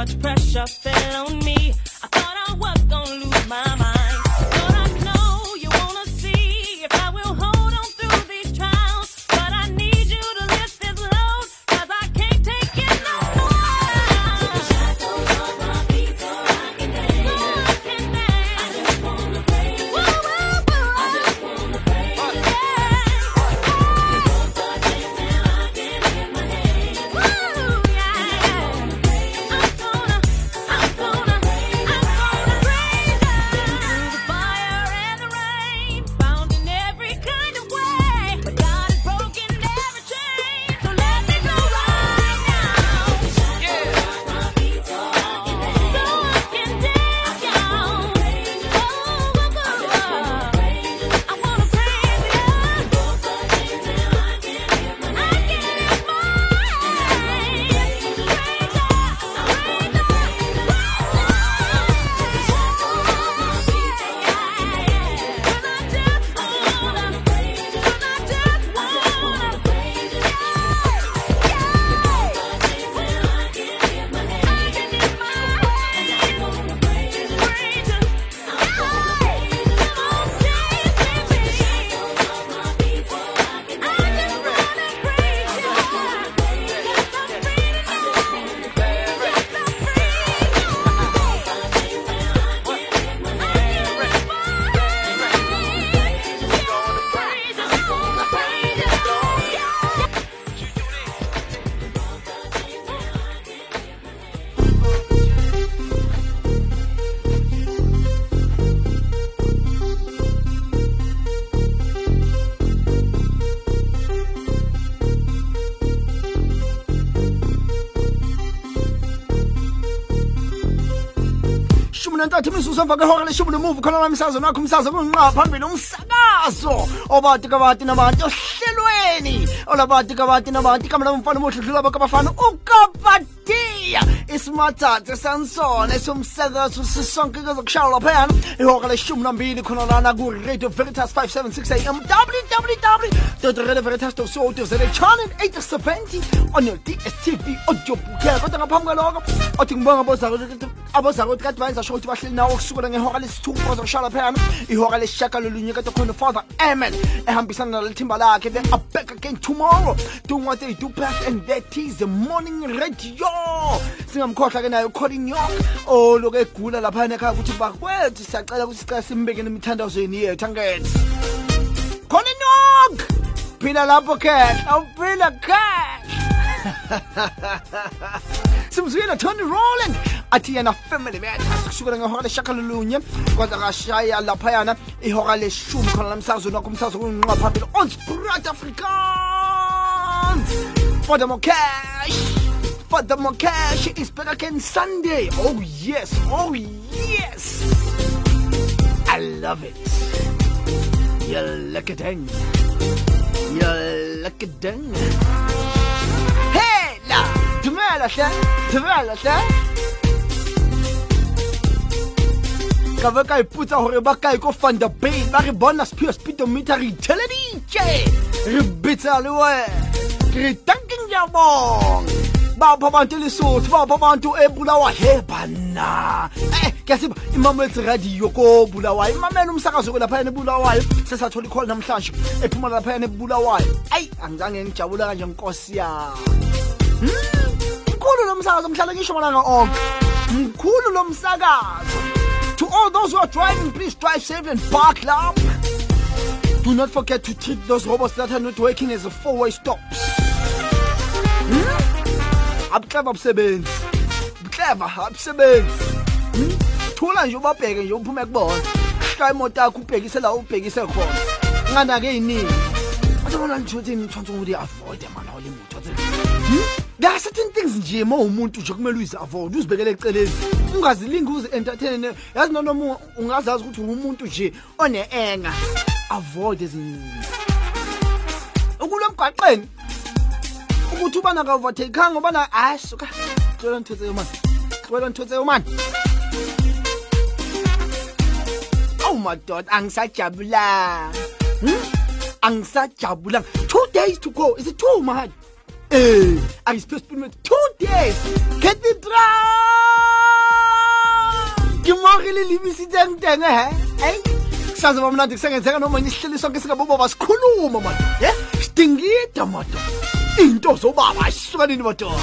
much pressure fell on me. I thought I was gonna lose my mind. Emva kwehora leshumi nomuva khona namsazweni wakho umsazwe kunqa phambili umsakazo obati kabati nabantu ohlelweni. Olabati kabati nabantu ikamela umfana omuhle udlula abakho abafana ukabatiya isimathathe sansona esomsakazo sisonke kezokushaya laphayana ihora leshumi nambili khona lana ku-radio veritas 576 am www radio veritas co za channel 870 on your dstv audio kodwa ngaphambi kwaloko othi ngibonga abozakuthi kade bayenza sho ukuthi bahleli nawo kusukela ngehora lesithupha bazokushala phayana. Ihora lesishagalolunye kade khona father amen ehambisana nalethimba lakhe. Then back again tomorrow. Doing what they do best and that is the morning radio. Singamkhohlwa ke naye ucolin york oloku egula laphayana ekhaya ukuthi bakwethu. Siyacela ukuthi sicela simbeke nemithandazweni yethu angethi colin york phila lapho cash. Awuphila cash simzwile tony roland athi yena family matters kusukela ngehora leshakalolunye kwaze kashaya laphayana ihora leshumi khona lamsazweni wakho umsazo kunqa phambili. On sprat africans for the more cash for the more cash is back again sunday. Oh yes. Oh yes. I love it. You look at it eh? you look at la, tibela hle tibela hle. Ka be ka iputsa gore ba kae ko funda bay ba re bona sepio speedometer re itheleditše re bitsa le wena re tanking ya bong bapha abantu elisotho bapha abantu ebulawa he banna. Eh kuyasiba imamelisi e radio kobulawayo imamela e umsakazo kwelaphayana ebulawayo sesathola ikholi namhlanje ephuma laphayana ebulawayo ayi angizange ngijabula kanje nkosi yami. Hmm? Mkhulu lo msakazo mhlala ngisho malanga onke mkhulu lo to all those who are driving please drive safe and park up. Do not forget to treat those robots that are not working as a four-way stops. Abucleva busebenzi bucleva abusebenzi. Hmm? thula nje ubabheke nje uphume kubona. Shaya imoto yakho ubhekise la ubhekise khona. Nganake iningi Azobona nithothi nithonto ukuthi avoid mana ole imoto there are certain things nje uma umuntu nje kumele uyizi avoid uzibekele eceleni ungazilingi uzi entertain yazi noma ungazazi ukuthi umuntu nje one enga avoid ezinye ukulomgwaqeni ukuthi ubana ka overtake hanga ubana hayi suka xela nthotse man. Xela nthotse man. Awu madoda angisajabulanga. Hmm? angisajabulanga. Two days to go. Is it two Uh, I'm responsible for two days. Cathedral! Ke mo re le lebisitseng teng he. Hey, sazoba mnandi kusengenzeka noma isihleli sonke singaboba basikhuluma manje. He? Sidingida mato. Into zobaba ayisukanini mato.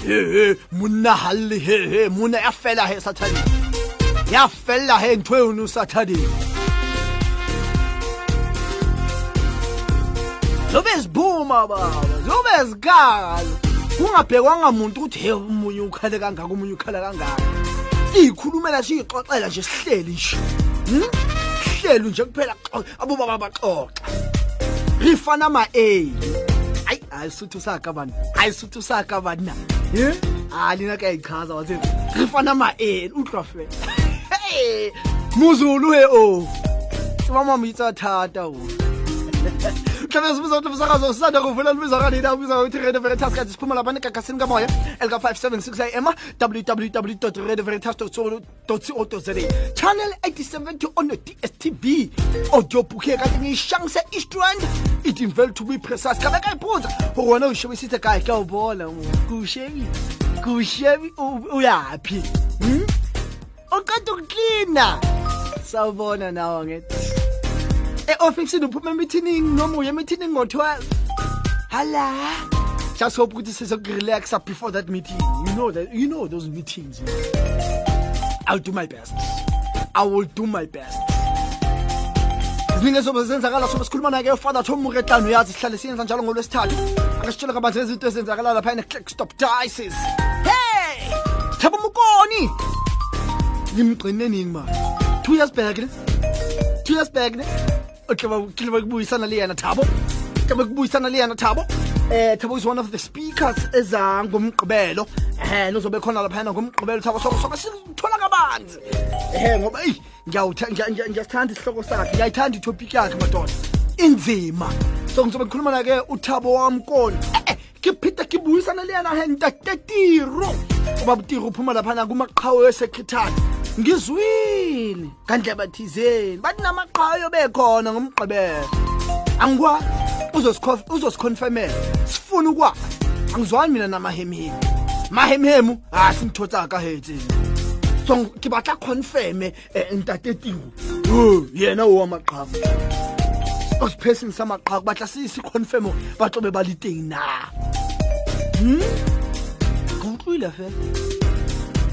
He he, munna halli he he, munna yafela he Ya Yafela he ntwe unu sathani. Zobe ziphuma baba. Zobe zikhala kungabhekwanga muntu ukuthi he umunye ukhale kangaka umunye ukhala kangaka. Siyikhulumela siyixoxela nje sihleli nje. Hmm? sihleli nje kuphela xo- abobaba baxoxa. Rifana ma-a hayi hayi suthu saka bani? Hayi suthu saka bani na? Ye hayi lina kuyayichaza wathi rifana ma-a utlwa fela Hey, muzulu he o sibamama itsathatha o sibuza ukuthi umsakazo sisanda kuvula libizo kanina ubiza ukuthi radio veritas kanti siphuma lapha negagasini kamoya elika-576 am www radio veritas co za channel 870 on dstv audiobooke kanti ngiyishangise eastrand it invel to be precise. Ka be ka ipotsa gore wena o shebisitse kae ka o bona mo kushebi uyaphi o qeda ukuklina sawubona nawo ngethi e-ofisini uphuma emithining noma uye emithining ngo-12 hala? Just hope ukuthi sizokurelaxa before that meeting. You know that you know those meetings i'll do my best. I will do my best. Ziningi ezobe zenzakala sobe sikhuluma naye ufather tom muretlano uyazi sihlale siyenza njalo ngolwesithathu. Akasitshela kabanzi nezinto ezenzakala lapha ene-click stop dices. Hey! Thaba mukoni ngimgcine nini ma? Two years back ne? Two years back ne o tlebe kubuyisana le yena thabo tlebe kubuyisana le yena thabo eh thabo is one of the speakers eza ngomgqibelo eh nozobe khona laphana ngomgqibelo thabo sobe sobe sithola kabanzi. Eh ngoba eyi ngiyawutha- ngiya- ngiya- ngiyasithanda isihloko sakhe ngiyayithanda itopic yakhe madoda. Inzima. So ngizobe ngikhuluma na-ke uthabo wamkoni eh ke pheta ke buisana le yena he ntatetiro ubaba utiro uphuma laphana kumaqhawe wesekretary ngizwile. Kandleba thizeni bathi namaqhawe bekhona ngomgqibelo. Angikwa uzosikhof uzosikonfirmela sifuna ukwa angizwani mina namahemhemu mahemhemu ha singithotsa ka hethe so ke batla confirm eh, ntatetiwe oh yena wo amaqhawe osiphesing samaqhawe batla sisi confirm batlobe baliteng na? Hmm? Kutlwile fe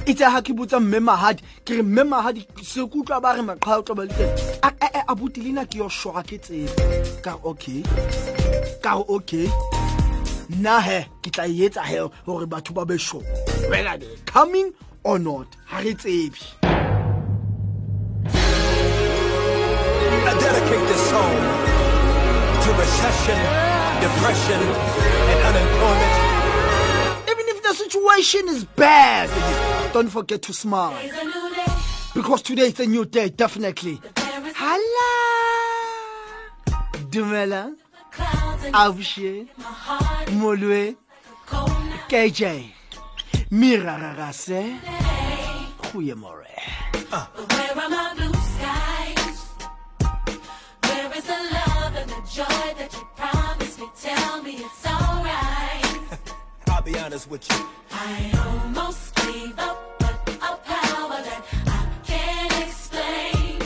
itse ha ke botsa mme mahadi ke re mme mahadi se ke utlwa ba re maqhawe tlo ba le teng A- a- a- abuti lena ke yo shora ke tsebe. Ka re okay. Ka re okay. Nna he ke tla e etsa he gore batho ba be sure. Whether they coming or not ha re tsebe. I dedicate this song to recession, depression, and unemployment. Situation is bad don't forget to smile because today is a new day definitely hala dumela heart. molwe kj mirararase goye more where is the love and the joy that you promised me? Tell me it's be honest with you. I almost gave up, but a power that I can't explain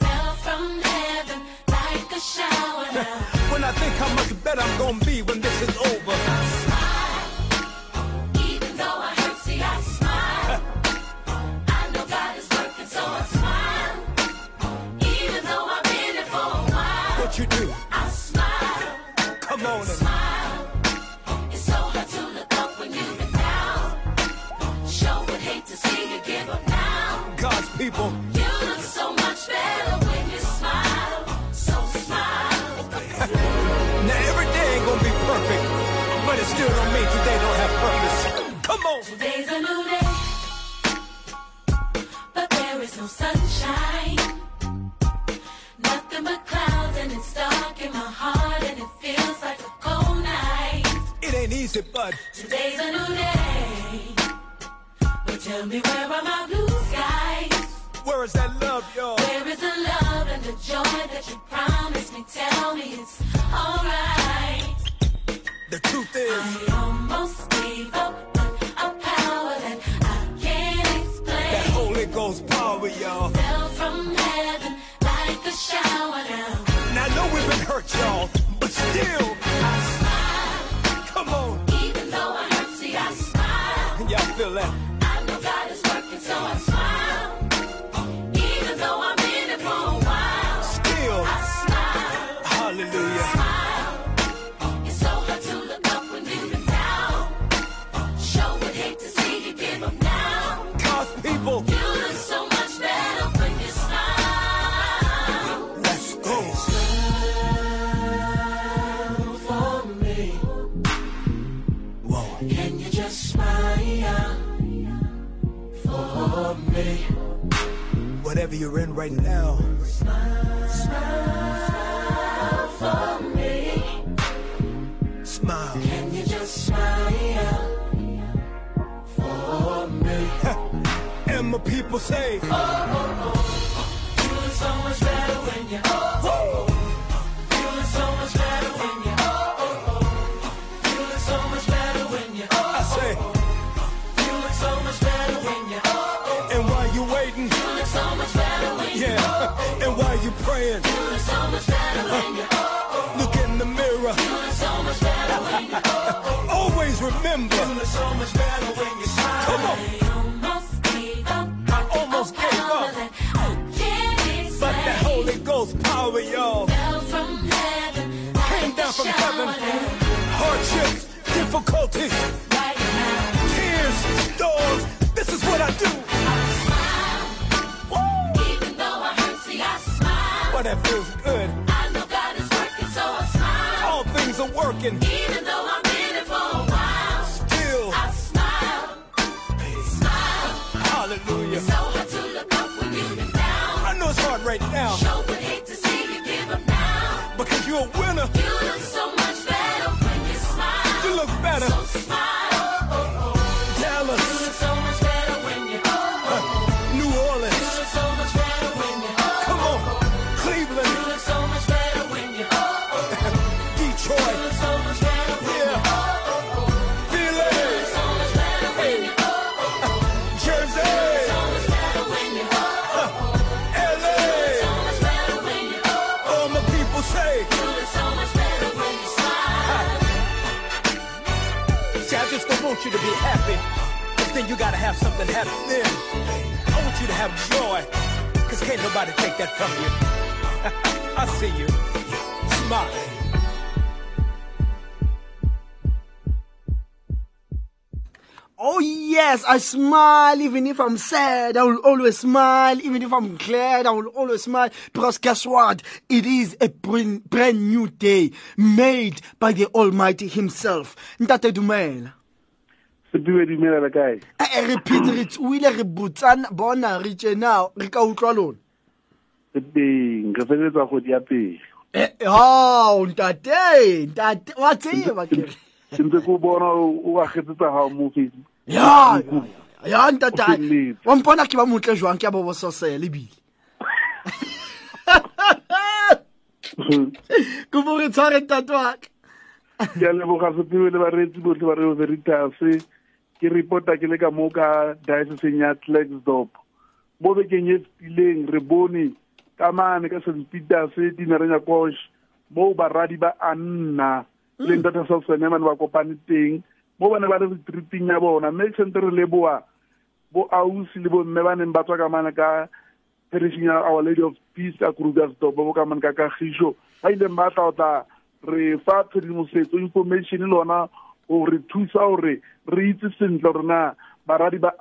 fell from heaven like a shower. Now When I think how much better I'm gonna be when this is over. Whatever you're in right now, Smile smile for me. smile. Can you just smile for me? And my people say, oh, oh, oh. You look so much better when you. You look so much better when you. look in the mirror. So much better when you. Always remember, so much better when you smile. Come on. I almost gave up. I almost gave up, but the. Holy Ghost power, y'all, Fell from heaven. came down from heaven. Hardships, difficulties, that feels good. I know God is working, so I smile. All things are working. Even though I've been it for a while, Still, I smile. Smile. hallelujah. So hard to look up when you've been down. I know it's hard right now Sure then you gotta have something happen then. I want you to have joy, cause can't nobody take that from you. I see you. Smile. Oh yes, I smile even if I'm sad. I will always smile even if I'm glad. I will always smile because guess what? It is a brand, new day made by the Almighty Himself. Ntate dumela. sepiwe dumela le kae e re phete re o ile re botsana bona re tjena re ka utlwa lona teng re feleletsa kgodi ya pele o ntate ntate wa tseba ke ntse ke o bona o ba kgetsetsa gao mo facebook ya ya ntate wa mpona ke ba motle jwang ke a bobososela ebile kopo re tshware ntate wa ka ke a leboga sepiwe le bareetsi botlhe ba reo o veritase ke reporta ke le ka mo ka dioceseng ya tlaxdop mo bekeng e fetileng re bone ka mane ka st peters dinerenya kosh mo baradi ba anna leng data tata selsenemane ba kopane teng. Mo ba ne ba le retreating ya bona. Mme sente re leboa bo ausi le bomme ba neng ba tswa ka mane ka perishing ya our lady of peace ka krugersdop bo ka mane ka kagiso ba ileng ba tla o tla re fa tshedimosetso information le ona go re thusa gore re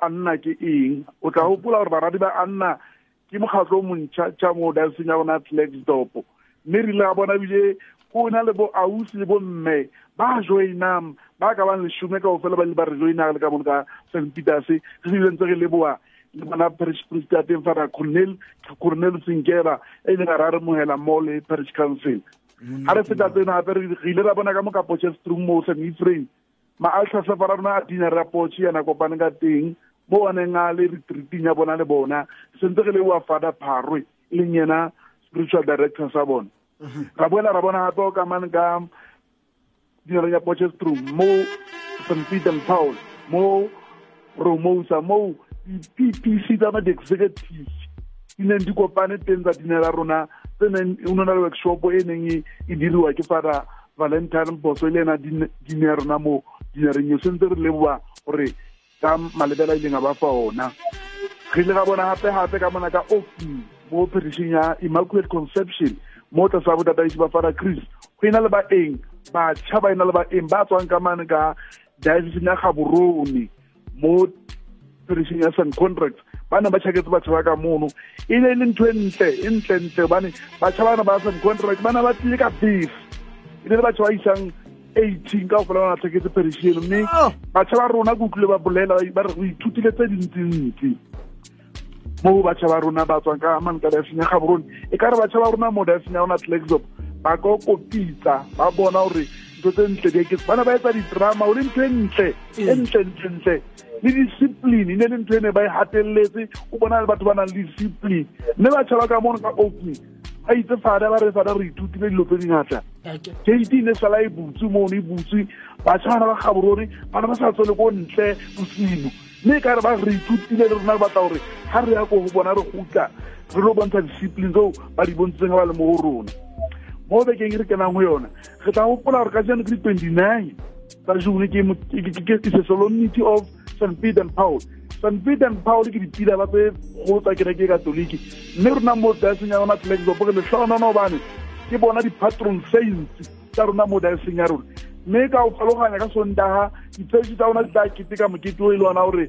anna ke eng. O tla gopola gore baradi ba anna ke mokgatlo o montšha tša mo dioceseng ya bona Klerksdorp mme re ile ga bona bile na le bo ausi le bo mme ba le ka ka peters. Ile le fara cornel cornel sinkela e leng a re a re mogela mo le parish council ga re feta tsena gape re ile ra bona ka mo ka potchefstroom mo st efrain maaltlhase fara rona a dina ra potche yana kopane ka teng. Mo oneng a le retreating ya bona le bona sentse ge wa fada pharwe e leng yena spiritual director sa bona. Ra boela ra bona gape o kamane ka dinareng ya potchefstroom mo st. Peter and paul mo romosa mo di-ppc tsa ma-executive di neng di kopane teng tsa dinela rona tse o nona le workshop e neng e e diriwa ke fara valentine boso le ena dine rona mo dinereng eo. Sentse re leboa gore ka malebela ileng a ba fa ona. Re ile ga bona gape-gape ka mona ka ofi mo phedišeng ya immaculate conception mo tlase ga botataisi ba fara chris. Go na le baeng batšha ba ena le baeng ba tswang ka mane ka dioceseng ya gaborone mo phedišeng ya sun contracts ba ne ba tšhaketse batho ba ka mono. E ne e le ntho e ntle e ntle-ntle gobane batšha bana ba st contract ba ne ba tlile ka beef e ne le batho ba isang eighteen ka go fela bana tlhaketse phedišeno mme Oh. batšha ba rona ke utlwile ba bolela ba re go ithutile tse dintsi-ntsi mo batšha ba rona ba tswang ka mane ka diafeng ya gaborone. E ka re batšha ba rona mo diafeng ya rona tlexop ba ka kopitsa ba bona gore ntho tse ntle di bana ba etsa didrama o le ntho e ntle e ntle ntle ntle. Le discipline e ne le ntho e ne ba e gateletse o bona le batho ba nang le discipline. Mme batšha ba ka mono ka opening ba itse fada ba re fada re ithutile dilo tse dingata. Kate ne sala e butse mono e butse batšha bana ba gaborone bana ba sa tswele ko ntle bosimo mme e ka re ba re ithutile le rona re batla gore ga re ya ko go bona re gutla re lo bontsha discipline tseo ba di bontshitseng ga ba le mo go rona mo bekeng e re kenang go yona re tla gopola gore ka jano ke di-twenty-nine tsa june ke sesolomnity of st pete and paul. St pete and paul ke dipila ba tse go tsa kereke e katoliki. Mme rona mo diaseng ya rona tlelexopo ke letlhogonana obane ke bona di-patron saints tsa rona mo diaseng ya rona. Mme ka o tlhaloganya ka sontaga ditshetsi tsa rona di tla keteka mokete o e le ona gore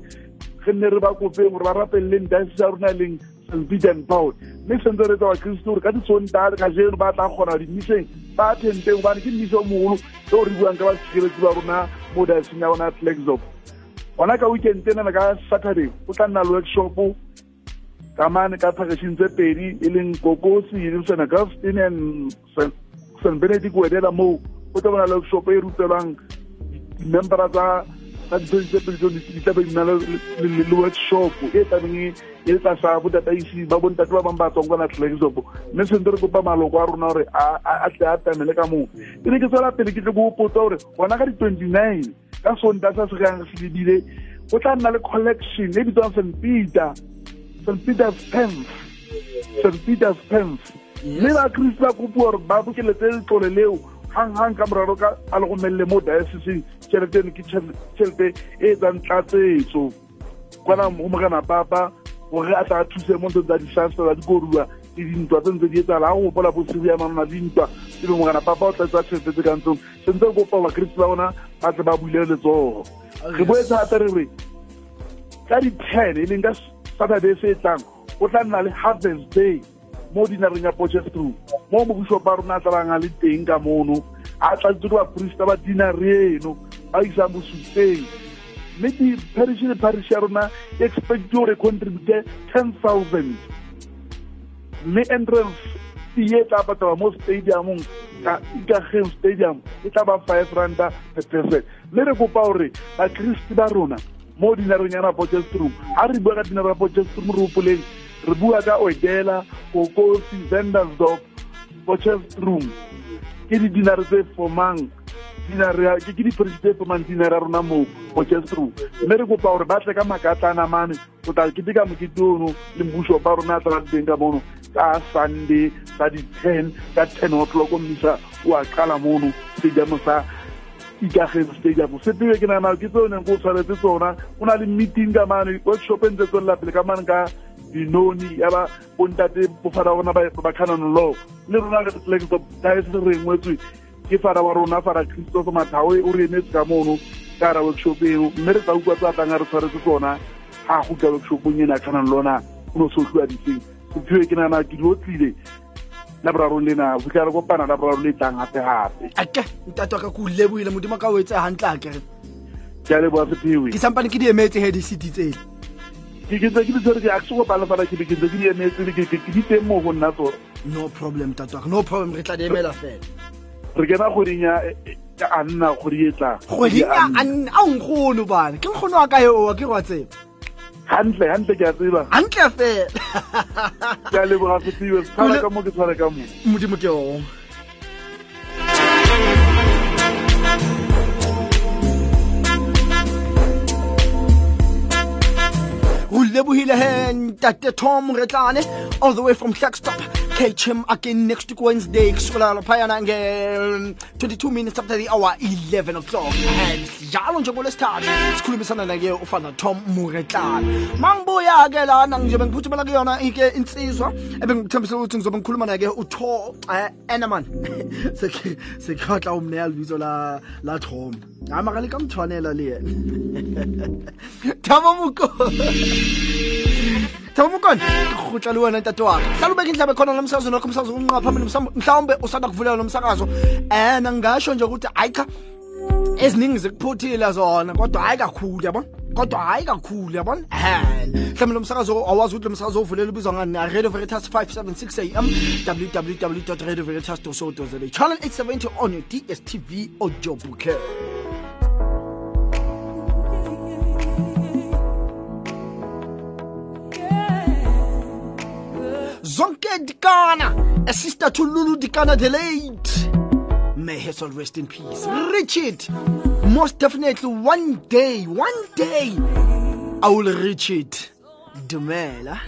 ge nne re ba kopeng gore ba rapeleleng diase ya rona e leng st peter mme sentse re tsa bakristo gore ka disontaga ka jeno ba tla kgona dimiseng ba thenteng gobane ke mmiso o mogolo eo re buang ka batshireletsi ba rona mo dioceseng ya rona flexop gona ka weekend enana ka saturday go tla nna le workshop ka mane ka phakešing tse pedi e leng kokosi st augustine and st benedict wedela moo. Go tla bona le workshop e rutelwang di-membera tsa tsa tseo di tlabe di na le workshop e tlabeng e le tlasa botataisi ba bontate ba bangwe ba tswang kwana tleleksopo mme sente re kopa maloko a rona gore a tle a tamele ka moo ke ne ke tswela pele ke tle ko opotsa gore gona ka di-twenty-nine ka sonta sa segang se lebile go tla nna le collection e bitswang st peter st peter's pens st peter's pens mme bakristi ba kopiwa gore ba bokeletse letlole leo gang-gang ka moraro ka a le go melele mo dioceseng tšhelete eno ke tšhel- tšhelete e tsang tlatsetso kwana go mogana papa gore a tla thuse mo ntse tsa disaster tsa dikoruwa le dintwa tse ntse di etsala ga go gopola bosigo ya manona dintwa ebe mogana papa o tlatsa tšhelete tse kang tseo. Sentse re kopa bakristi ba bona ba tle ba buile letsogo re boetse gape re re ka di-ten e leng ka saturday se e tlang go tla nna le harvest day mo dinareng ya potchefstroom mo mobuso ba rona a tlabang a le teng ka mono. A tladitse ke baporista ba dina eno ba isang bosuteng mme di-parish le parish ya rona e expect gore e contribute ten thousand. Mme entrance fee e tla patala mo stadiumong ikageng stadium e tla ba five randa per person. Mme re kopa gore bakristi ba rona mo dinareng ya potchefstroom ga re bua ka dinaro ya potchefstroom re opoleng re bua ka odela kokosi vendersdorp room ke di dinare tse formang ke ke diphorisi tse formang dinare ya rona mo Room mme re kopa gore ba tle ka makatlana mane go tla keteka mokete ono le mbuso ba rona a tla teng ka mono ka sunday ka di-ten ka ten o'clock mmisa o a qala mono stadium sa ikageng stadium. Sepewe ke nagana ke tseo neng ko o tshwaretse tsona go na le meeting ka mane workshop e ntse tswelela pele ka mane ka dinoni ya ba bontate bofara rona ba canon law. Le rona diocese re ngwetswe ke fara wa rona fara christopher Mathawe o re emetse ka mono ka ra workshop eo. Mme re tla utlwa tsa tanga re tshwaretse tsona ga go ka workshopong ena canon law na o ne o se o tliwa ditseng sephiwe ke nana ke di otlile laborarong lena go re kopana laborarong le tlang gape-gape ake ntate wa ka ke o leboile modimo ka o etse gantle akere ke a leboa sephiwe ke sampane ke di emetse he di-city tsele ke ke ke tsere ke action go bala fara ke ke ke di emetse ke ke ke di temo go nna tsona. No problem tatwa no problem re tla di emela fela. Re ke na go dinya a nna go di etla go dinya a nna a nkgono bana. Ke nkgono wa ka yo ke go tseba. Hantle hantle ke a tseba. Hantle fela. Ke a leboga fetiwe tshwara ka mo ke tshwara ka mo modimo ke o o lebohile he ntate tom retlane all the way from flagstop catch him again next wednesday. Kusukela laphayana nge-22 um, minutes after the hour 11 o'clock. And njalo nje ngolwesithathu sikhulumisana nake ufana tom muretlana mangibuya-ke lana ngizobe ngiphuthumela kuyona ike insizwa ebengikuthembisela ukuthi ngizobe ngikhuluma nake utho Enaman. enaman sekhatla umneya libizo la la tom. Hayi makalikamthwanela le yena. Thabo mukoni thabo mukoni rhutla le wena ntate wakho hlala ubeke indlebe khona lomsakazo nakho umsakazo unqa phambili mhlawumbe- usanda kuvulela lo msakazo. And ngingasho nje ukuthi hayi cha eziningi zikuphuthile zona kodwa hayi kakhulu yabona? Kodwa hayi kakhulu yabona? Mhlawumbe lo msakazo awazi ukuthi lo msakazo ovulela ubizwa ngani? Radio veritas 576 am www radio veritas co za channel 870 on your dstv audio zonke dikana. A sister to lulu dikana the late. May her soul rest in peace. Richard most definitely one day one day i will reach it dumela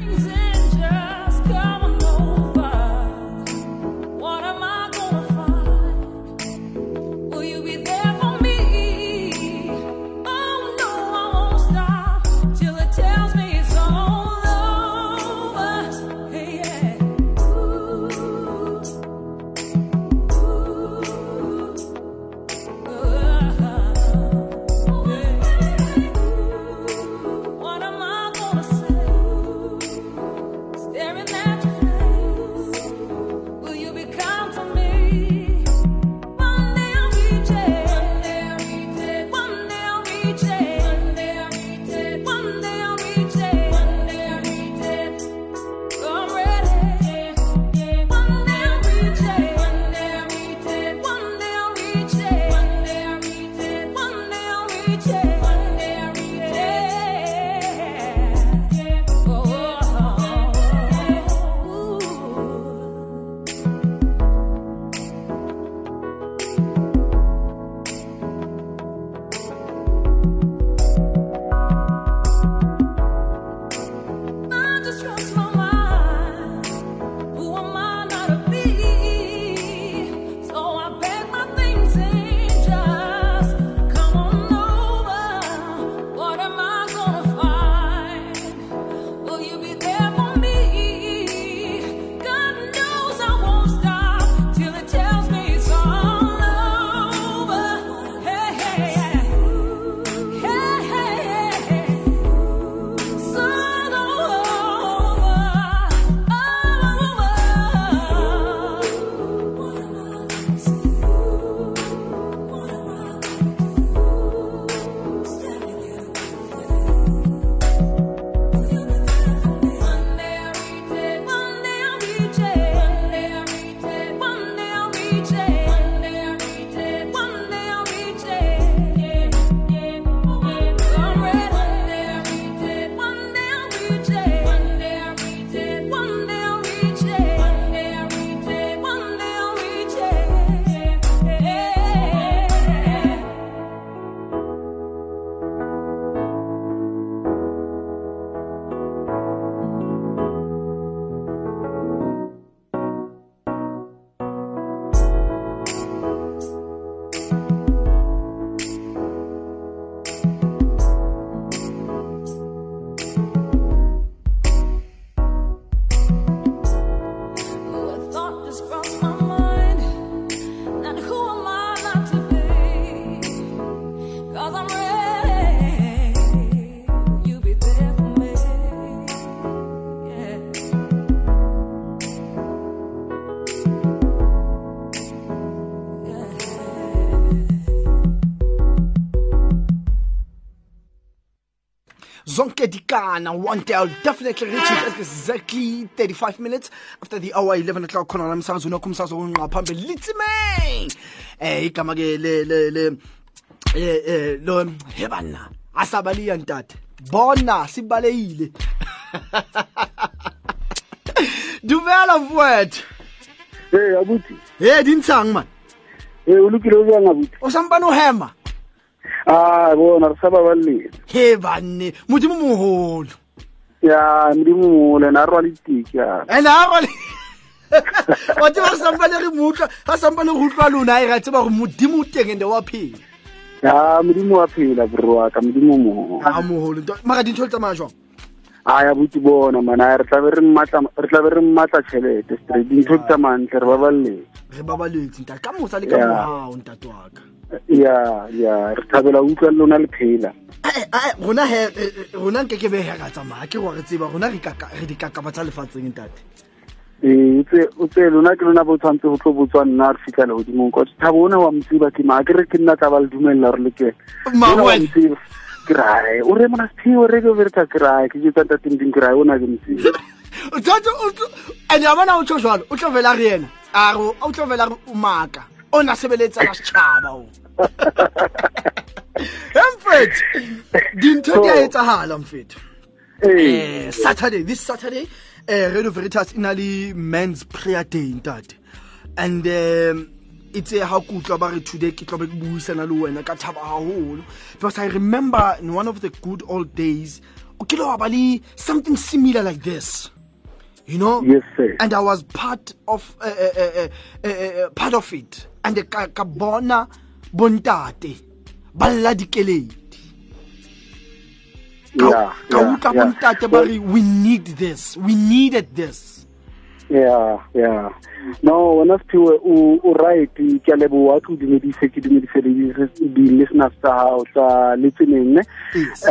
dikana one day i'll definitely reach it exactly 35 minutes after the hour 11 o'clock. Khona la msakazo unakho umsakazo onqa phambili litsime eh igama ke le le le eh eh lo hebana asabaliya ntate. Bona sibalekile. Dumela mfowethu. Ee abuti he dintshang man? Ee o lokile o jang abuti o sampane o hema a bona re sa baballela he banne modimo moholo ya modimo mole na re rwa le tiki yana ene a gole wa tseba re sampane re moutlwa ga sampane re utlwa lona e ra tseba gore modimo o teng ande wa phela ya modimo wa phela bro wa ka modimo mo a mogolo mara dintho le tsamaya jwang a ya botse bona mana re tlabe re tlabe re mmatla tšhelete straight dintho di tsamantle re baballetse re babaletse ntate ka mosa le ka mogao ntate wa ka ya ya re thabela utlwa le lona le phela. Rona he re- re- rona nke ke be he ra tsamaya ke gore tseba rona re kaka- re dikakaba tsa lefatsheng ntate. Ee o tse- lona ke lona bo tshwanetse go tlo botswa nna re fitlhela godimong ka thabo ona wa mtseba ke maa ke re ke nna tla ba le dumelela re le ke. Mtseba, ke rae o re mona setheo verita ke rae ke jetsa ntatending ke rae ona na ke tlo- and ya bona o tsho jalo o tlo vela re yena a re o tlo vela re o maaka o na sebeletsela setšhaba o emfetho dintho di a etsagala mfetho ee eh saturday this saturday eh radio veritas ina le men's prayer day ntate. And um itse ha kutlwa ba re today ke tlobe ke buisana le wena ka thaba haholo. Because i remember in one of the good old days o kile wa ba le something similar like this you know Yes, sir. and i was part of uh, uh, uh, uh, uh, part of it and ka ka bona bontate ba lla dikeledi Yeah, ka utlwa bontate ba re we need this we needed this yeah yeah no wena sephiwe o right ke a leboa ke o dumedise ke dumedise di-listeners tsa gago tsa letseneng ne Yes.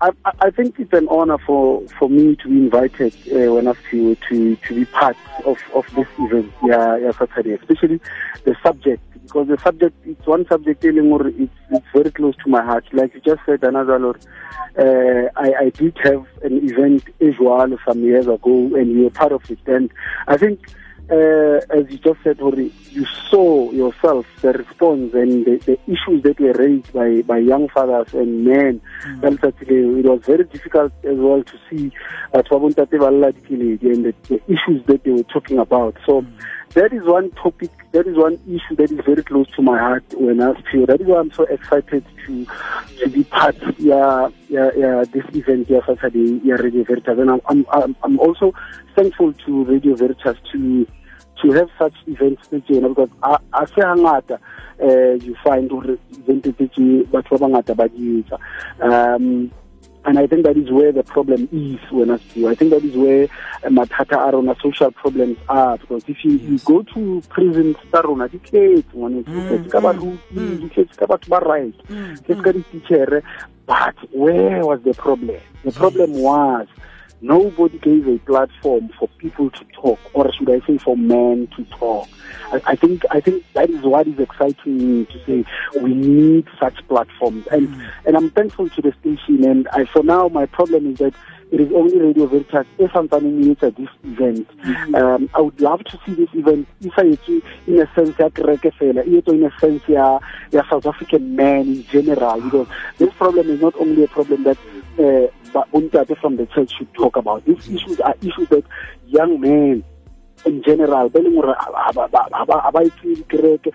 I, I- think it's an honor for, for me to be invited uh, when I feel to, to be part of, of this event yeah, yeah, Saturday, especially the subject because the subject it's one subject it's, it's very close to my heart. Like you just said, Lord, uh, I, I did have an event as well some years ago, and you were part of it. And I think uh, as you just said, Hori, you saw yourself the response and the, the issues that were raised by, by young fathers and men. Mm. It was very difficult as well to see uh, Twabuntate Balla Dikiledi and the, the issues that they were talking about. So that is one topic, that is one issue that is very close to my heart when I feel. That is why I'm so excited to to be part yeah, yeah, yeah, this event here Saturday, yeah, Radio Veritas. And I'm, I'm, I'm, also thankful to Radio Veritas to to have such events tse tjena because a se hangata uh, you find hore event tse tje batho ba bangata ba di um and I think that is where the problem is when I see. I think that is where uh, mathata a social problems are because if you, you go to prisons tsa rona di tletse ngwaneso di mm, tletse ka mm, baruti di mm. tletse ka batho ba right tletse ka but where was the problem? The problem was nobody gave a platform for people to talk, or should I say, for men to talk. I, I think I think that is what is exciting me to say we need such platforms, and and I'm thankful to the station. And I, for now, my problem is that it is only Radio Veritas if I'm planning at this event. Um, I would love to see this event if I in a sense ya kereke fela, e in a sense ya ya South African men in general because this problem is not only a problem that uh, Untate from the church should talk about. These issues are issues that young men in general, ba leng hore ha ba- ba- ha ba- ha ba etse dikereke,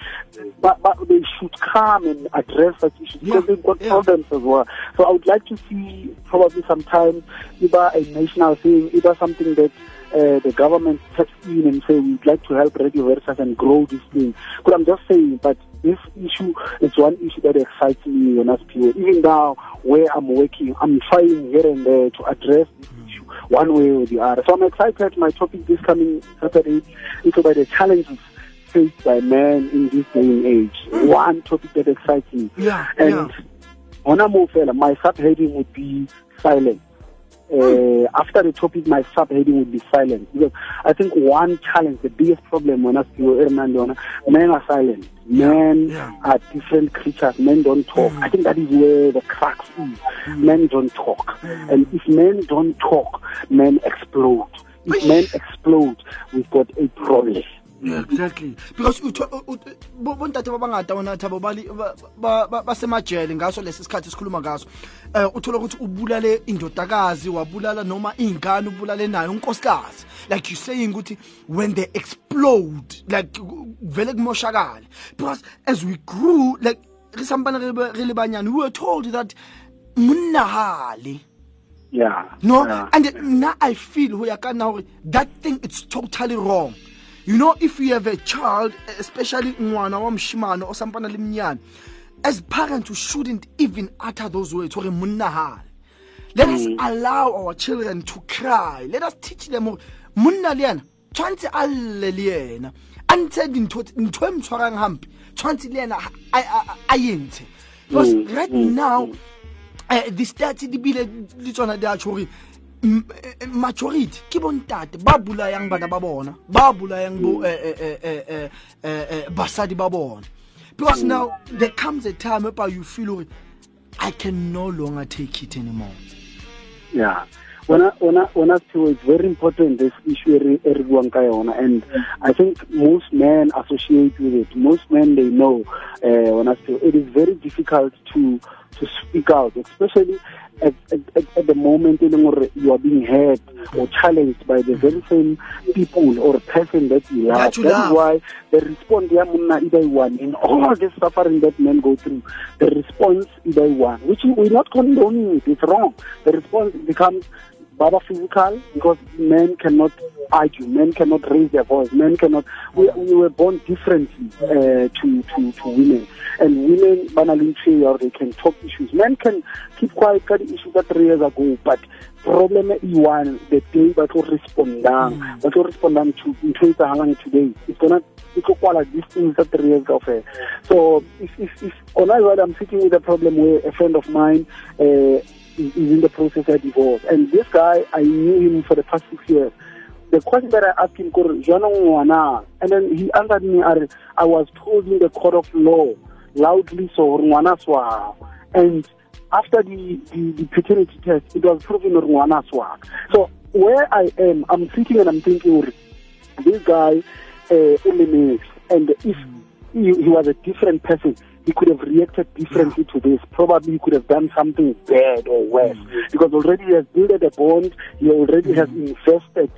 ba- ba- they should come and address such issues because they've got yeah. problems as well. So I would like to see probably sometime either a national thing, either something that uh, the government steps in and say we'd like to help Radio Veritas and grow this thing. But I'm just saying, but this issue is one issue that excites me on SPO. Even now, where I'm working, I'm trying here and there to address this mm. issue one way or the other. So I'm excited. My topic this coming Saturday is about the challenges faced by men in this day and age. Mm. One topic that excites me. Yeah, and yeah. on a more fella, my subheading would be silence. Uh, after the topic, my subheading would be silence because I think one challenge, the biggest problem when I see Hernando, men are silent. Men yeah. are different creatures. Men don't talk. Mm. I think that is where the crux is. Mm. Men don't talk, mm. and if men don't talk, men explode. If men explode, we've got a problem. Yeah, exactly. Because bontate ba bangata bona thabo ba li- ba- ba- ba- basemajele ngaso lesi sikhathi esikhuluma ngaso. Um uthola ukuthi ubulale indodakazi wabulala noma ingane ubulale nayo unkosikazi. Like you saying ukuthi when they explode like vele kumoshakale. Because as we grew like re sampane re le banyane we were told that monna hale yeah. No? Yeah. and now i feel ho ya ka nna hore that thing it's totally wrong. You know if you have a child especially ngwana wa moshimane o sampana le mnyane as parents we shouldn't even utter those words. Hore monna hale let us allow our children to cry. Let us teach them le yena tshwantse a lle le yena. A ntshe dintho ntho e mo tshwarang hampe tshwantse le yena a- a- a- a e ntshe because right now eh di stats di bile di tsona di a tjho hore m- eh, majority ke bontate ba bulayang bana ba bona. Ba bulayang bo eh, eh, eh, eh, eh, eh, eh, basadi ba bona. Because now there comes a time whereby you feel i can no longer take it anymore. Yeah. I, when I feel it's very important this issue eri buang ka yona. And I think most men associate with it. Most men they know uh, feel it is very difficult to to speak out especially at, at, at, the moment you are being hurt or challenged by the very same people or person that you love That you that love. why the response either one in all the suffering that men go through the response either one which we're not condoning it it's wrong the response becomes baba physical because men cannot argue men cannot raise their voice men cannot we, we were born differently uh, to, to to women. And women banalin or they can talk issues. Men can keep quiet the issues that three years ago but problem e one the day ba tlo respondang ba tlo respondang to ntho e etsahalang today. It's gonna e tlo kwala these things that three years kaofela. So if if if jwale i'm sitting with a problem where a friend of mine uh, is in the process of divorce. And this guy i knew him for the past six years. The question that I asked him, kore, "Jwanong ngwana?" and then he answered me, "Are- I was told in the court of law, loudly so, hore ngwana swa. And after the, the, the paternity test, it was proven ngwana swa. So where I am, I'm sitting and I'm thinking, this guy, uh, and if he, he was a different person, he could have reacted differently to this. Probably he could have done something bad or worse. Because already he has built a bond, he already has invested em- em-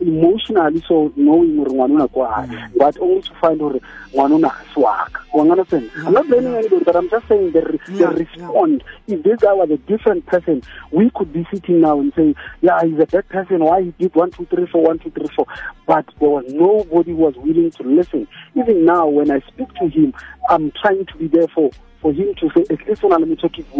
emotionally so knowing hore ngwana una kwa hae. Mm. but only to find hore ngwana una swaka you understand i'm not blaming anybody but i'm just saying the, re- Yeah, the respond if this guy was a different person we could be sitting now and saying yeah he's a bad person. Why he did one two three four one two three four? But there was nobody was willing to listen. Even now when i speak to him i'm trying to be there for for him to say at least when i'm talking to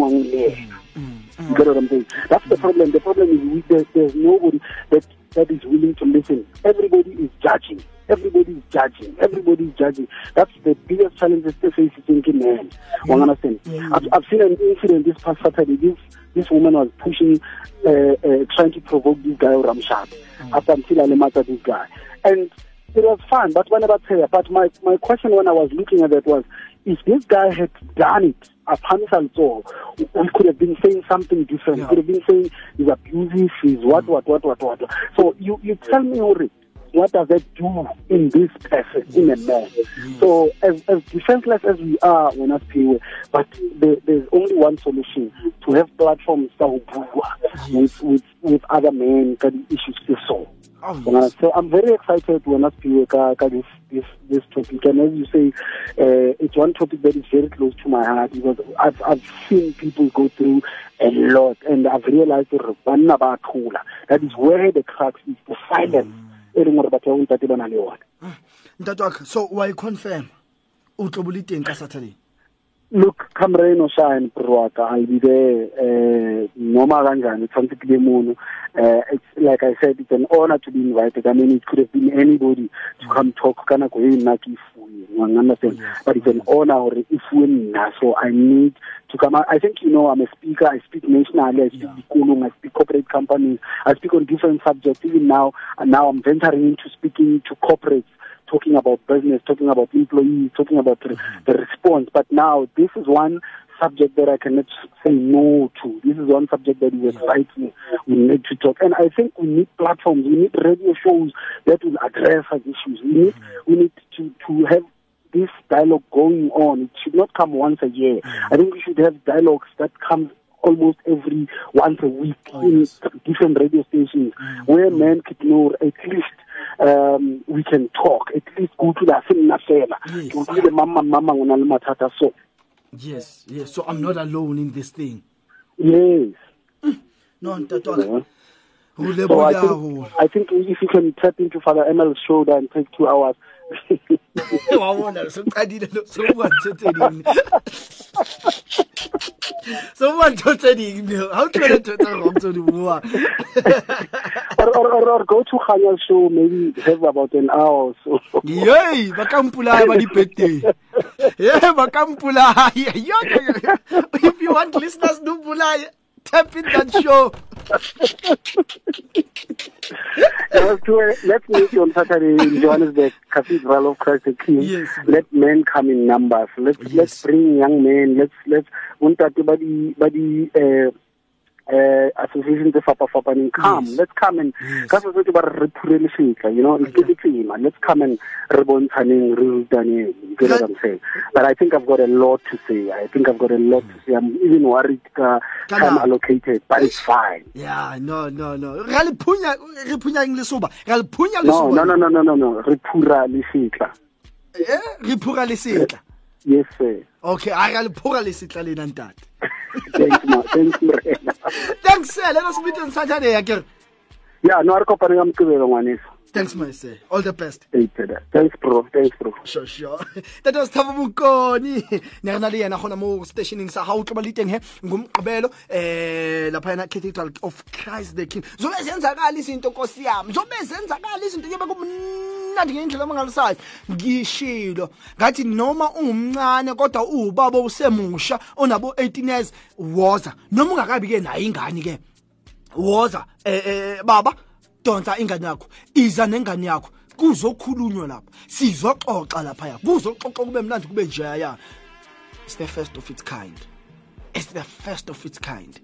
him you get what I'm saying? That's the problem. The problem is we, there's, there's nobody that, that is willing to listen. Everybody is judging. Everybody is judging. Everybody is judging. That's the biggest challenge that they face thinking man. You understand? I've, I've seen an incident this past Saturday. This this woman was pushing, uh, uh, trying to provoke this guy Ramshat after until I this guy. And it was fun, but when I say, but my, my question when I was looking at that was, if this guy had done it, a Panisal we could have been saying something different. Yeah. Could have been saying he's abusive, he's what, mm. what, what, what, what. So you, you tell me, Uri, what does that do in this person, in a man? So as, as defenseless as we are when us PA, but there, there's only one solution to have platforms that will with, with, with other men, di issues solve. Oh, yes. so I'm very excited when I speak ka this, this, this topic. And as you say, uh, it's one topic that is very close to my heart because I've, I've seen people go through a lot and I've realized hore banna ba thula. That is where the crux is, the silence. E leng hore batho ba bontate ba na le yona. ntate wa ka so wa e confirm o tlo bole teng ka saturday Look, come rain or shine, Purwaka, I'll be there. Uh, noma kanjani, tshwanetse ke be mono. Uh, it's like I said, it's an honor to be invited. I mean, it could have been anybody to come talk. Kana ko ifuwe, you understand? Yes, But it's an honor hore e fuwe nna. So I need to come. I I think you know I'm a speaker. I speak nationally. I speak dikolong. I speak corporate companies. I speak on different subjects. Even now, and now I'm venturing into speaking to corporates talking about business, talking about employees, talking about the, the response. But now this is one subject that I cannot say no to. This is one subject that is exciting. We need to talk. And I think we need platforms, we need radio shows that will address such issues. We need mm-hmm. we need to, to have this dialogue going on. It should not come once a year. Mm-hmm. I think we should have dialogues that come almost every once a week oh, in different radio stations mm-hmm. where men could know at least um, we can talk. At least go to the seminar fela. Yes. Ke utlwile mama mama ngona le mathata so yes yes so i'm not alone in this thing yes no ntate wa ka Yeah. o So I think, I think if you can tap into Father Emel's shoulder and take two hours. wa bona so qadile lo so bua ntho tse ding so bua ntho tse ding ha o tlwele ntho tse wrong tse di bua or, or, or, or go to Khanya's show, maybe have about an hour or so. yei ba ka mpolaya ba dipeteng ye ba ka mpolaya Yo, yo, yo. if you want listeners to mpolaya tap in that show let's, meet on Saturday in Johannesburg, Cathedral of Christ the King. Yes. Let men come in numbers. Let's Yes. let's bring young men. Let's let's untate ba di ba di eh, uh, association tse fapa fapaneng come Yes. let's come and ka sesotho ba re re phure lefetla you know ke tsema let's come and re bontshaneng re rutaneng you get what I'm saying but I think I've got a lot to say. I think I've got a lot to say. I'm even worried ka time allocated but it's fine. Yeah no no no. Ra le phunya re phunya eng lesoba ra le phunya no no no no no no no. Re phura eh? Re phura le setla yes sir. Okay a ra le phura le setla lena ntate. Thanks ma thanks Morena. thanks lena sibithe saturday ya kere ya no a re kopane ka mokibelo ngwaneso thanks my sir all the best. Hey, Peter. thanks bro. Thanks bro. Sure sure. Tate wa sithaba bokoni ne re na le yena gona mo stationing sa ga o tlo ba le teng he ngumgqibelo eh lapha yana cathedral of christ the king. Zobe zenzakala izinto nkosi yami. Zobe zenzakala izinto yobe kumnandi ngendlela amangalisayo ngishilo. Ngathi noma ungumncane kodwa uwubaba usemusha onabo 18 years woza. Noma ungakabi ke nayo ingane ke woza. Eh eh baba donsa ingane yakho iza nengane yakho kuzokhulunywa lapha sizoxoxa lapha ya kuzoxoxa kube mnandi kube njeyaya it's the first of its kind. It's the first of its kind.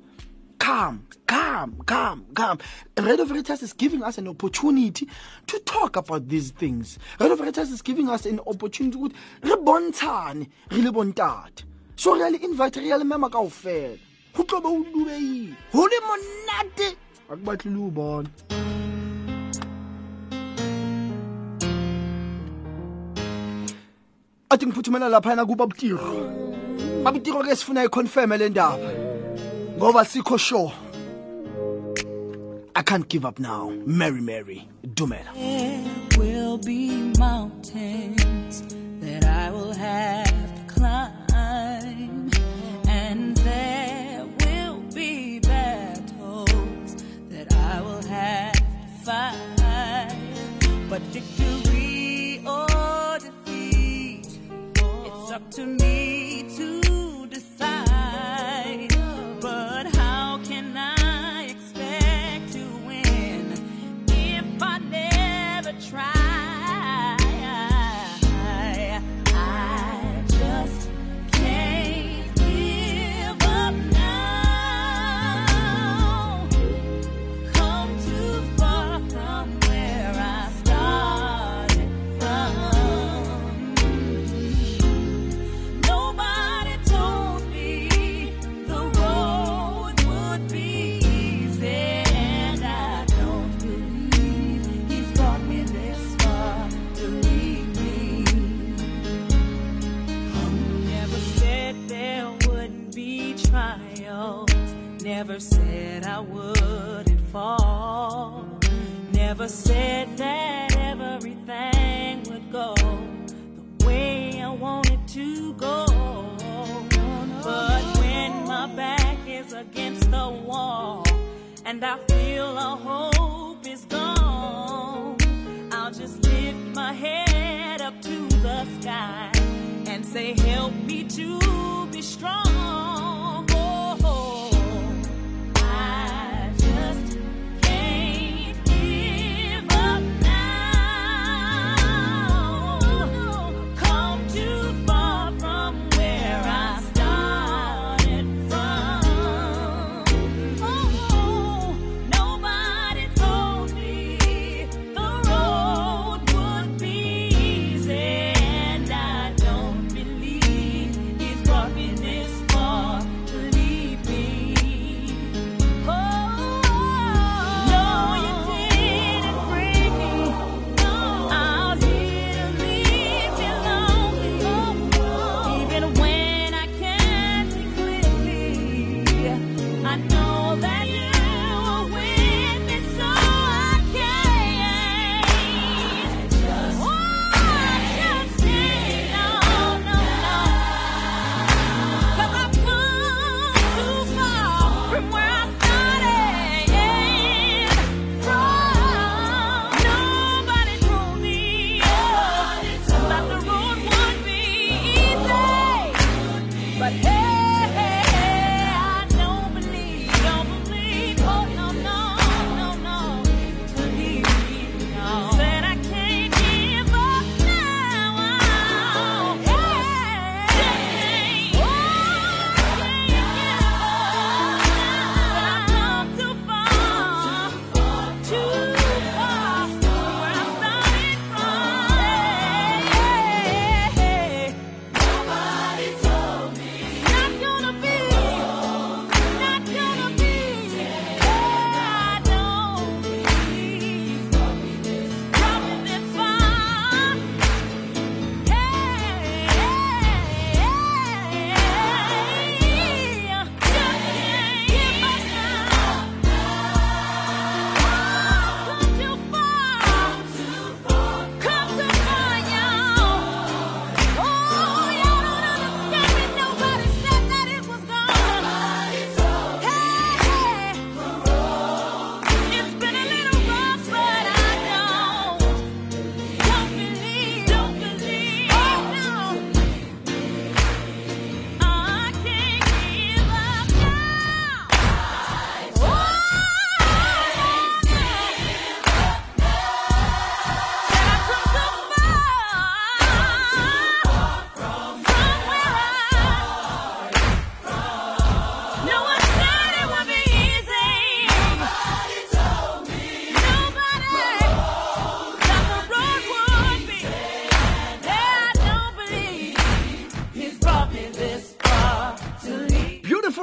Come come come come. Radio veritas is giving us an opportunity to talk about these things. Radio veritas is giving us an opportunity ukuthi re bontshane bontate. So re le invite re mema kaofela. Go tlo be o monate. A athi ngiphuthumela laphayana kubabutiro babutiro ke sifuna iconfirme le ndaba. Ngoba sikho sure. I can't give up now. Mary mary dumela. There will be mountains that I will have to climb,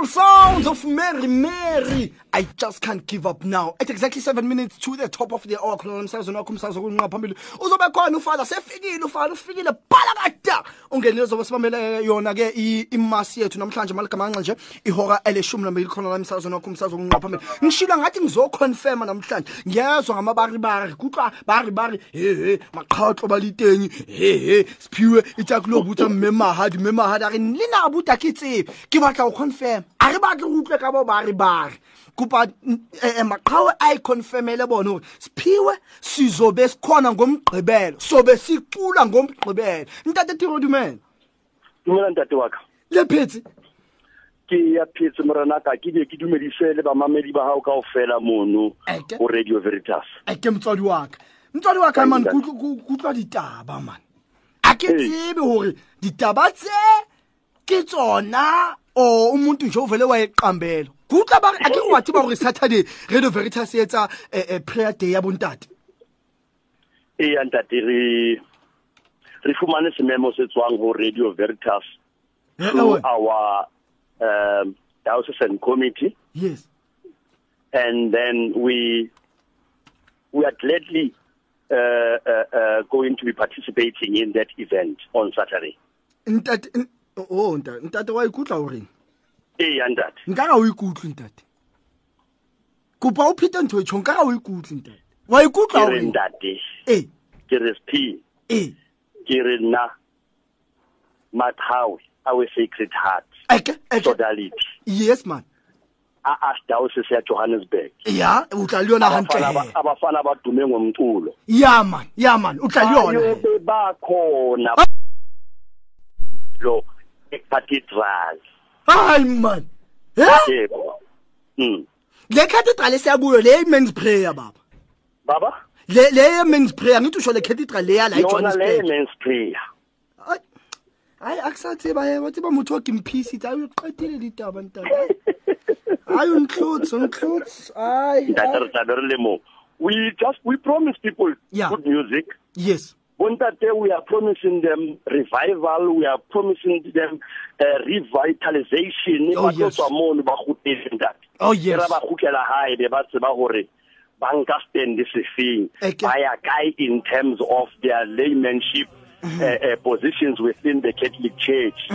sounds of Mary Mary. I just can't give up now. At exactly seven minutes to the top of the hour khona emsakazweni wakho umsakazo kunqa phambili. Uzobe khona ufana sefikile ufana ufikile bhala kada. Ungenile zobe sibambele yona ke imasi yethu namhlanje maligama nje ihora eleshumi nambili khona la emsakazweni wakho umsakazo kunqa phambili. Ngishila ngathi ngizoconfirma namhlanje. Ngiyezwa ngamabari bari kutlwa bari bari he he maqhaxo balitenyi he he siphiwe itakulobutsa mme mahadi mme mahadi a re lena buta ke tsebe ke batla go confirm a re batle go utlwe ka bo ba re ba re. Kopa eh, eh, maqhawe a iconfirmele bona gore siphiwe sizobe sikhona ngomgqibelo sobe sicula ngomgqibelo. Ntate tiro dumela? Dumela ntate wa ka. Lephetsi ke ya phetse morenaka ke die ke dumedise le bamamedi ba gago kao fela mono Eke. go radio veritas. A ke motswadi wa ka. Motswadi wa ka man Ntate. kutlwa ditaba man. A ke Ee. tsebe gore ditaba tse ke tsona o umuntu nje uvele wayeqambela kutlwa ba a ke wa tseba gore saturday radio veritas e etsa eh, eh, prayer day ya bontate eya ntate re re fumane sememo se tswang go radio veritas Eh, through ewe. our um, diocesan committee yes and then we we are gladly uh, uh, uh, going to be participating in that event on Saturday. ntate n- oh ntate ntate wa ikutlwa goreng eya ntate. Nkara o ikutlwe ntate. Kopa o phete ntho e tšho nkara o ikutlwe ntate. Wa ikutlwa ke re goreng ntate. Ee ke re sp ee ke re nna maqhawe our sacred heart. Eke eke. Sodality. Yes man. A archdiocese ya johannesburg. Ya o tla le yona gantle abafana ba- he. abafana badume ngomculo. Ya man ya man o tla le yona he. ayobe bakhona lo ecathedral hayi man. Eh? yebo. Mm le cathedral siyakuyo le men's prayer baba. Baba? Le le men's prayer ngithi usho le cathedral le ya la yona le eJohannesburg men's prayer. Ai, hayi akusatseba he wa tseba motho o ke mphisi ayo qetile ditaba ntata hayi unhlutsi unhlutsi hayi ntate re tlabe re le mo we just we promise people Yeah. good music. Yes. Bontate, we are promising them revival, we are promising them uh, revitalization. Oh, yes. tswa mono ba kgutlele ntate. Oh, yes. Ba kgutlela hae be ba tseba hore ba nka stand se feng Eke. ba ya kae in terms of their laymanship Mhm. uh, uh, positions within the Catholic Church.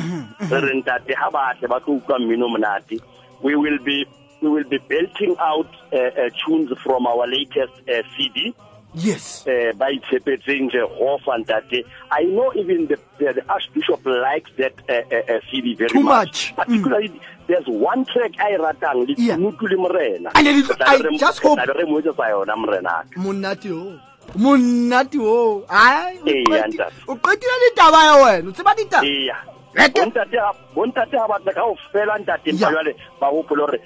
Re re ntate ha ba tle ba tlo utlwa mmino monate. We will be we will be belting out uh, uh, tunes from our latest uh, CD yes. Uh, ba itshepetseng Jehova ntate. I know even the, the, the archbishop likes that uh, uh, uh, CD very Too much, much. particularly there's one track i ratang Yeah. kunutu le morena. And it is- Re tla be I just hope- tla be re mo etsetsa yona morena. Monate o. Monate o. Ai o Eya, qeti- ntate. o qetile ditaba ya wena. O tseba ditaba? Iya Eke. bontate ha- bontate ha batla ka ofela ntate Yeah. empa jwale ba hopole hore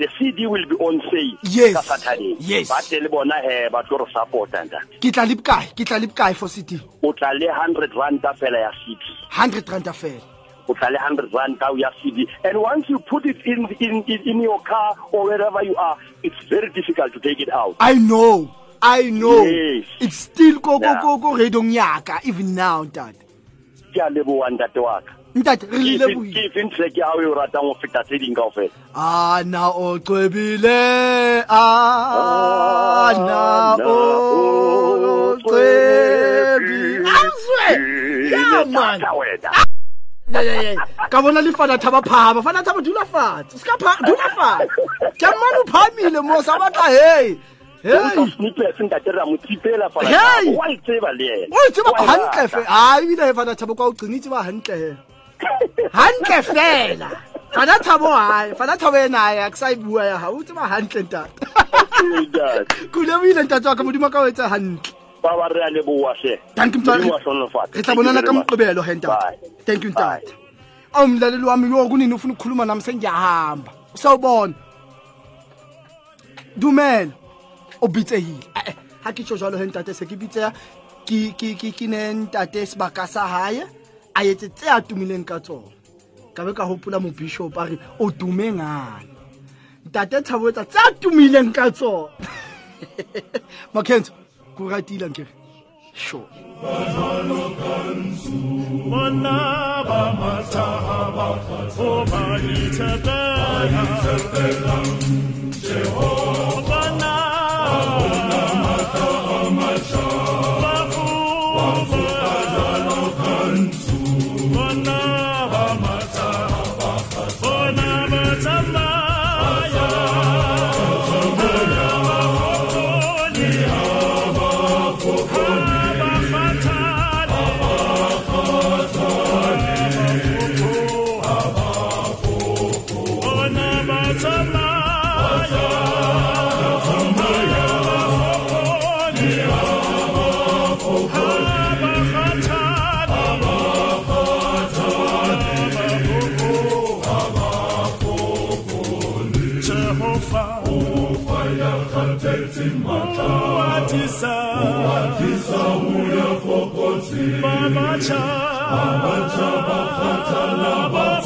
the cd will be on sale Yes. ka saturday. Yes. ba tle le bona he ba tlo re supporta ntate. Ke tla le bokae ke tla le bokae for city o tla le 100 rand fela ya cd 100 rand fela. O tla le 100 rand ka ya CD and once you put it in in in, in your car or wherever you are it's very difficult to take it out. I know. I know. Yes. it's still ko ko go ko ko radiong yaka even now ntate. Ke a leboa ntate wa ka ntate re ile ke fe ntle ke ao e o ratang go feta tse ding kao fela a na o cwebile a na o cwebile ka bona le fana thaba phaba fana thaba dula fatshe se ka dula fatshe ke mmane o phamile mo sa batla hei. E o e tseba gantle e fe. A ebile fana thaba kwa o qenitse ba gantle fela hantle fela. Fana thabo hae fana thabo ena ya ke sa e bua ya ha o tseba hantle ntate. Kulebile ntate wa ka modimo ka o etsa hantle. Ba ba re a leboa she Thank you, Modimo Ntate. a hlohonolofatse. re tla Thank you bonana ka much. moqebelo he ntate. Thank you ntate. Awu mlaleli wami yo kunini ufuna ukukhuluma nami sengiyahamba. Usawubona dumela. O bitsehile. Eh, eh, ha ke tjho jwalo he ntate se ke bitseya ke ne ntate sebaka sa hae a etse tse a tumileng ka tsona. Ka be ka hopola mobishop a re o tume ngane ntate thabo etsa tse a tumileng ka tsona. Makenzo ko ratile nkere? Sure. Bona ba matahaba, o ba itebe. Jehovah, Abba Chaba Khatala Baba